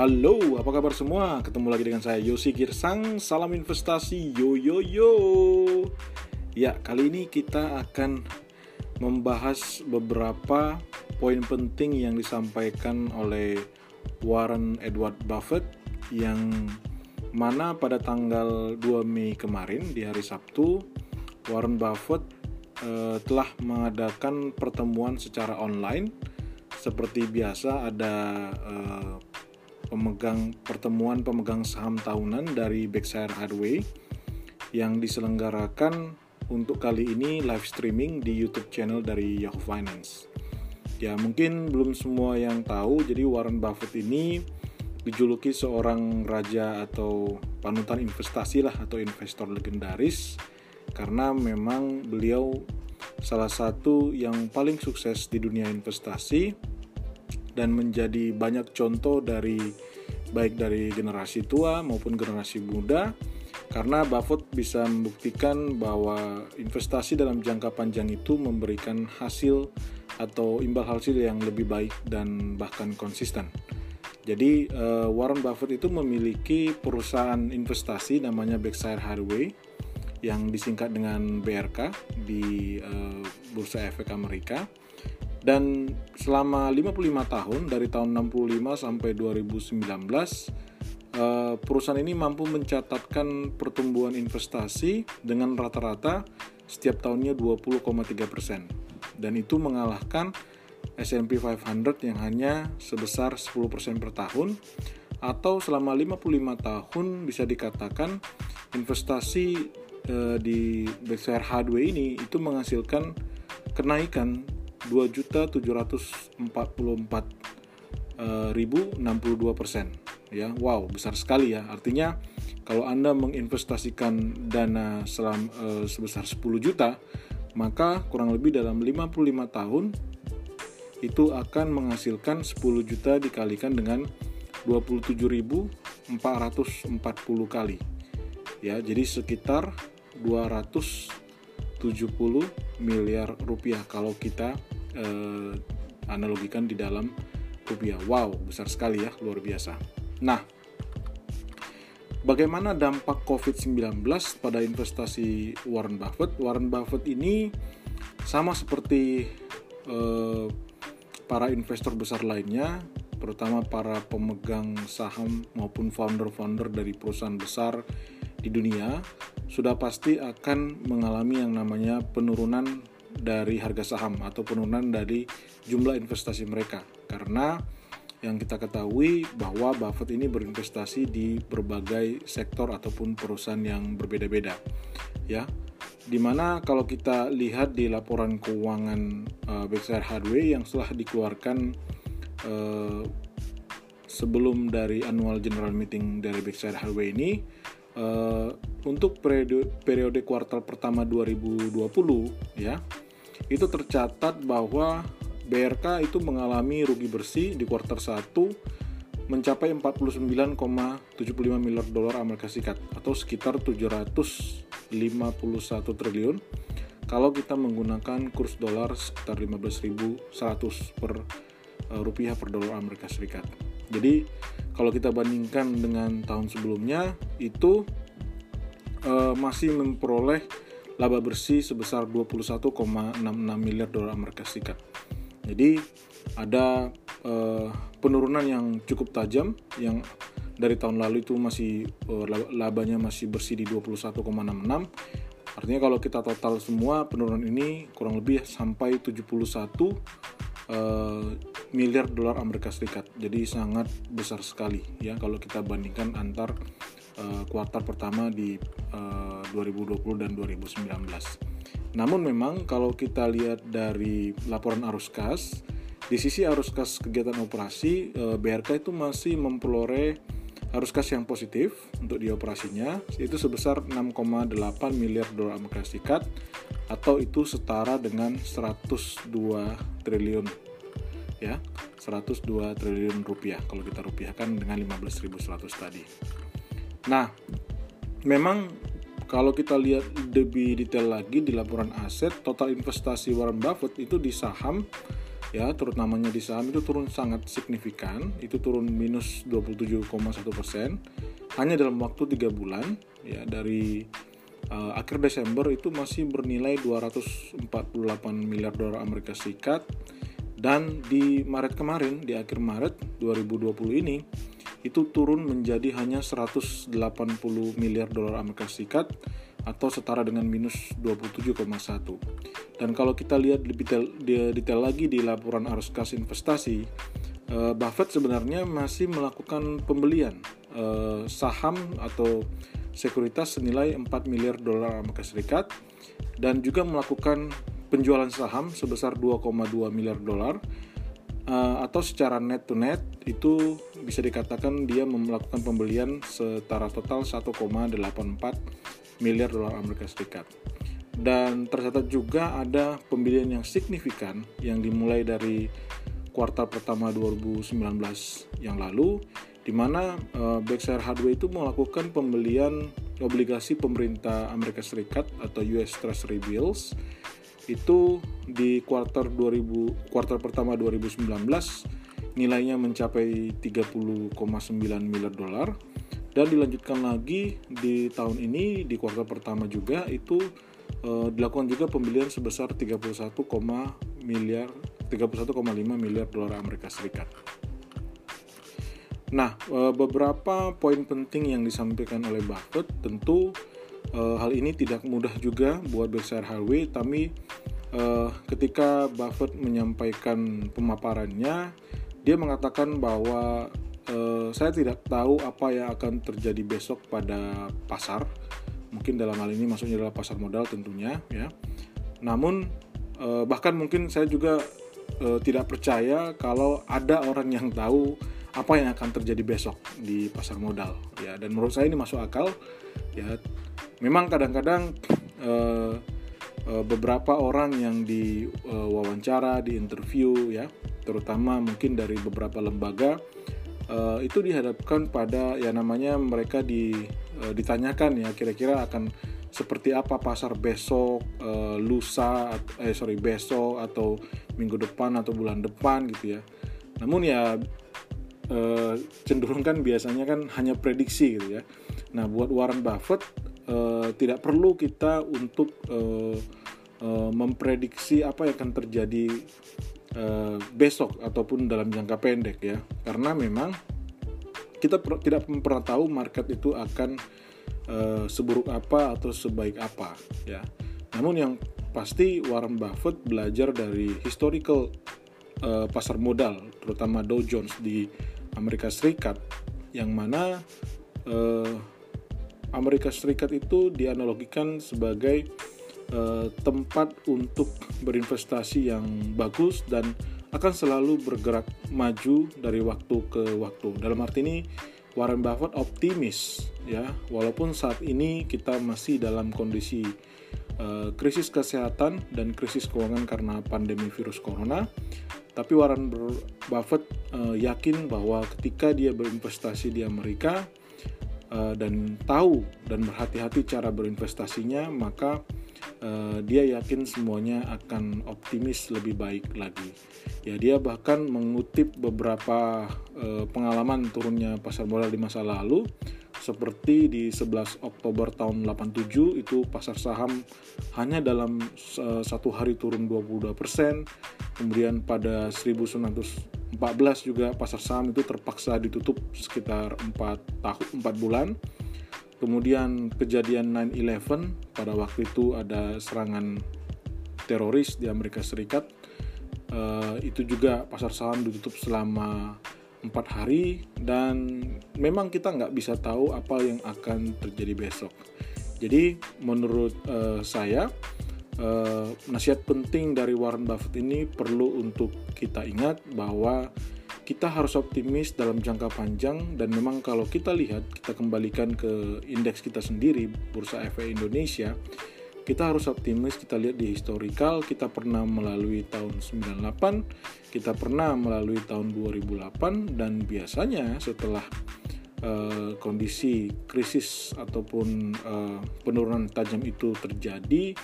Halo, apa kabar semua? Ketemu lagi dengan saya Yosi Girsang. Salam investasi, yo yo yo. Ya, kali ini kita akan membahas beberapa poin penting yang disampaikan oleh Warren Edward Buffett yang mana pada tanggal 2 Mei kemarin di hari Sabtu Warren Buffett eh, telah mengadakan pertemuan secara online seperti biasa ada eh, pemegang pertemuan pemegang saham tahunan dari Berkshire Hathaway yang diselenggarakan untuk kali ini live streaming di YouTube channel dari Yahoo Finance. Ya, mungkin belum semua yang tahu, jadi Warren Buffett ini dijuluki seorang raja atau panutan investasi lah atau investor legendaris karena memang beliau salah satu yang paling sukses di dunia investasi dan menjadi banyak contoh dari baik dari generasi tua maupun generasi muda karena Buffett bisa membuktikan bahwa investasi dalam jangka panjang itu memberikan hasil atau imbal hasil yang lebih baik dan bahkan konsisten. Jadi uh, Warren Buffett itu memiliki perusahaan investasi namanya Berkshire Hathaway yang disingkat dengan BRK di uh, Bursa Efek Amerika dan selama 55 tahun dari tahun 65 sampai 2019 eh, perusahaan ini mampu mencatatkan pertumbuhan investasi dengan rata-rata setiap tahunnya 20,3 persen. Dan itu mengalahkan S&P 500 yang hanya sebesar 10 persen per tahun atau selama 55 tahun bisa dikatakan investasi eh, di Berkshire Hathaway ini itu menghasilkan kenaikan 2.744.062 eh, persen. Ya wow besar sekali ya. Artinya kalau anda menginvestasikan dana selam, uh, sebesar 10 juta maka kurang lebih dalam 55 tahun itu akan menghasilkan 10 juta dikalikan dengan 27.440 kali. Ya jadi sekitar 270 miliar rupiah kalau kita eh, analogikan di dalam rupiah. Wow, besar sekali ya, luar biasa. Nah, bagaimana dampak COVID-19 pada investasi Warren Buffett? Warren Buffett ini sama seperti eh, para investor besar lainnya, terutama para pemegang saham maupun founder-founder dari perusahaan besar di dunia, sudah pasti akan mengalami yang namanya penurunan dari harga saham atau penurunan dari jumlah investasi mereka. Karena yang kita ketahui bahwa Buffett ini berinvestasi di berbagai sektor ataupun perusahaan yang berbeda-beda ya. Di mana kalau kita lihat di laporan keuangan uh, Berkshire Hathaway yang setelah dikeluarkan uh, sebelum dari annual general meeting dari Berkshire Hathaway ini uh, untuk periode periode kuartal pertama 2020 ya itu tercatat bahwa BRK itu mengalami rugi bersih di kuartal 1 mencapai 49,75 miliar dolar Amerika Serikat atau sekitar 751 triliun kalau kita menggunakan kurs dolar sekitar 15.100 per uh, rupiah per dolar Amerika Serikat. Jadi kalau kita bandingkan dengan tahun sebelumnya itu uh, masih memperoleh laba bersih sebesar 21,66 miliar dolar Amerika Serikat. Jadi ada uh, penurunan yang cukup tajam yang dari tahun lalu itu masih uh, labanya masih bersih di 21,66. Artinya kalau kita total semua penurunan ini kurang lebih sampai 71 uh, miliar dolar Amerika Serikat. Jadi sangat besar sekali ya kalau kita bandingkan antar uh, pertama di uh, eh, 2020 dan 2019. Namun memang kalau kita lihat dari laporan arus kas, di sisi arus kas kegiatan operasi, uh, eh, BRK itu masih memperoleh arus kas yang positif untuk di operasinya itu sebesar 6,8 miliar dolar Amerika Serikat atau itu setara dengan 102 triliun ya 102 triliun rupiah. Kalau kita rupiahkan dengan 15.100 tadi. Nah, memang kalau kita lihat lebih detail lagi di laporan aset, total investasi Warren Buffett itu di saham ya terutamanya di saham itu turun sangat signifikan. Itu turun minus 27,1 persen. Hanya dalam waktu tiga bulan ya dari uh, akhir Desember itu masih bernilai 248 miliar dolar Amerika Serikat dan di Maret kemarin di akhir Maret 2020 ini itu turun menjadi hanya 180 miliar dolar Amerika Serikat atau setara dengan minus 27,1. Dan kalau kita lihat lebih detail, detail lagi di laporan arus kas investasi, eh, Buffett sebenarnya masih melakukan pembelian eh, saham atau sekuritas senilai 4 miliar dolar Amerika Serikat dan juga melakukan penjualan saham sebesar 2,2 miliar dolar eh, atau secara net to net itu bisa dikatakan dia melakukan pembelian setara total 1,84 miliar dolar Amerika Serikat. Dan tercatat juga ada pembelian yang signifikan yang dimulai dari kuartal pertama 2019 yang lalu di mana uh, Berkshire Hathaway itu melakukan pembelian obligasi pemerintah Amerika Serikat atau US Treasury Bills itu di kuartal 2000 kuartal pertama 2019 nilainya mencapai 30,9 miliar dolar dan dilanjutkan lagi di tahun ini di kuartal pertama juga itu uh, dilakukan juga pembelian sebesar 31, miliar 31,5 miliar dolar Amerika Serikat. Nah, uh, beberapa poin penting yang disampaikan oleh Buffett tentu uh, hal ini tidak mudah juga buat Berkshire Hathaway, tapi uh, ketika Buffett menyampaikan pemaparannya, dia mengatakan bahwa uh, saya tidak tahu apa yang akan terjadi besok pada pasar. Mungkin dalam hal ini maksudnya adalah pasar modal tentunya ya. Namun uh, bahkan mungkin saya juga uh, tidak percaya kalau ada orang yang tahu apa yang akan terjadi besok di pasar modal ya dan menurut saya ini masuk akal ya memang kadang-kadang beberapa orang yang diwawancara di interview ya terutama mungkin dari beberapa lembaga uh, itu dihadapkan pada ya namanya mereka di ditanyakan ya kira-kira akan seperti apa pasar besok, lusa, eh sorry besok atau minggu depan atau bulan depan gitu ya. Namun ya cenderung kan biasanya kan hanya prediksi gitu ya. Nah buat Warren Buffett tidak perlu kita untuk uh, memprediksi apa yang akan terjadi uh, besok ataupun dalam jangka pendek ya. Karena memang kita per, tidak pernah tahu market itu akan uh, seburuk apa atau sebaik apa ya. Namun yang pasti Warren Buffett belajar dari historical uh, pasar modal terutama Dow Jones di Amerika Serikat yang mana uh, Amerika Serikat itu dianalogikan sebagai uh, tempat untuk berinvestasi yang bagus dan akan selalu bergerak maju dari waktu ke waktu. Dalam arti ini Warren Buffett optimis ya, walaupun saat ini kita masih dalam kondisi uh, krisis kesehatan dan krisis keuangan karena pandemi virus corona, tapi Warren Buffett uh, yakin bahwa ketika dia berinvestasi di Amerika uh, dan tahu dan berhati-hati cara berinvestasinya, maka uh, dia yakin semuanya akan optimis lebih baik lagi. Ya dia bahkan mengutip beberapa uh, pengalaman turunnya pasar modal di masa lalu seperti di 11 Oktober tahun 87 itu pasar saham hanya dalam uh, satu hari turun 22%. Kemudian pada 1914 juga pasar saham itu terpaksa ditutup sekitar 4 tahun 4 bulan Kemudian kejadian 9/11 pada waktu itu ada serangan teroris di Amerika Serikat. Uh, itu juga pasar saham ditutup selama empat hari dan memang kita nggak bisa tahu apa yang akan terjadi besok. Jadi menurut uh, saya uh, nasihat penting dari Warren Buffett ini perlu untuk kita ingat bahwa kita harus optimis dalam jangka panjang dan memang kalau kita lihat kita kembalikan ke indeks kita sendiri Bursa Efek Indonesia kita harus optimis kita lihat di historical kita pernah melalui tahun 98 kita pernah melalui tahun 2008 dan biasanya setelah uh, kondisi krisis ataupun uh, penurunan tajam itu terjadi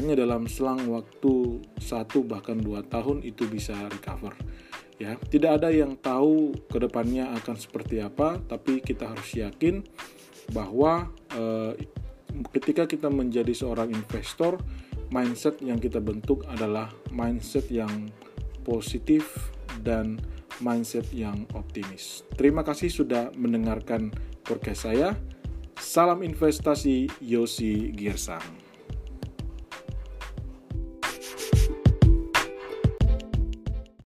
hanya dalam selang waktu satu bahkan dua tahun itu bisa recover ya tidak ada yang tahu ke depannya akan seperti apa tapi kita harus yakin bahwa eh, ketika kita menjadi seorang investor mindset yang kita bentuk adalah mindset yang positif dan mindset yang optimis. Terima kasih sudah mendengarkan podcast saya. Salam investasi Yosi Girsang.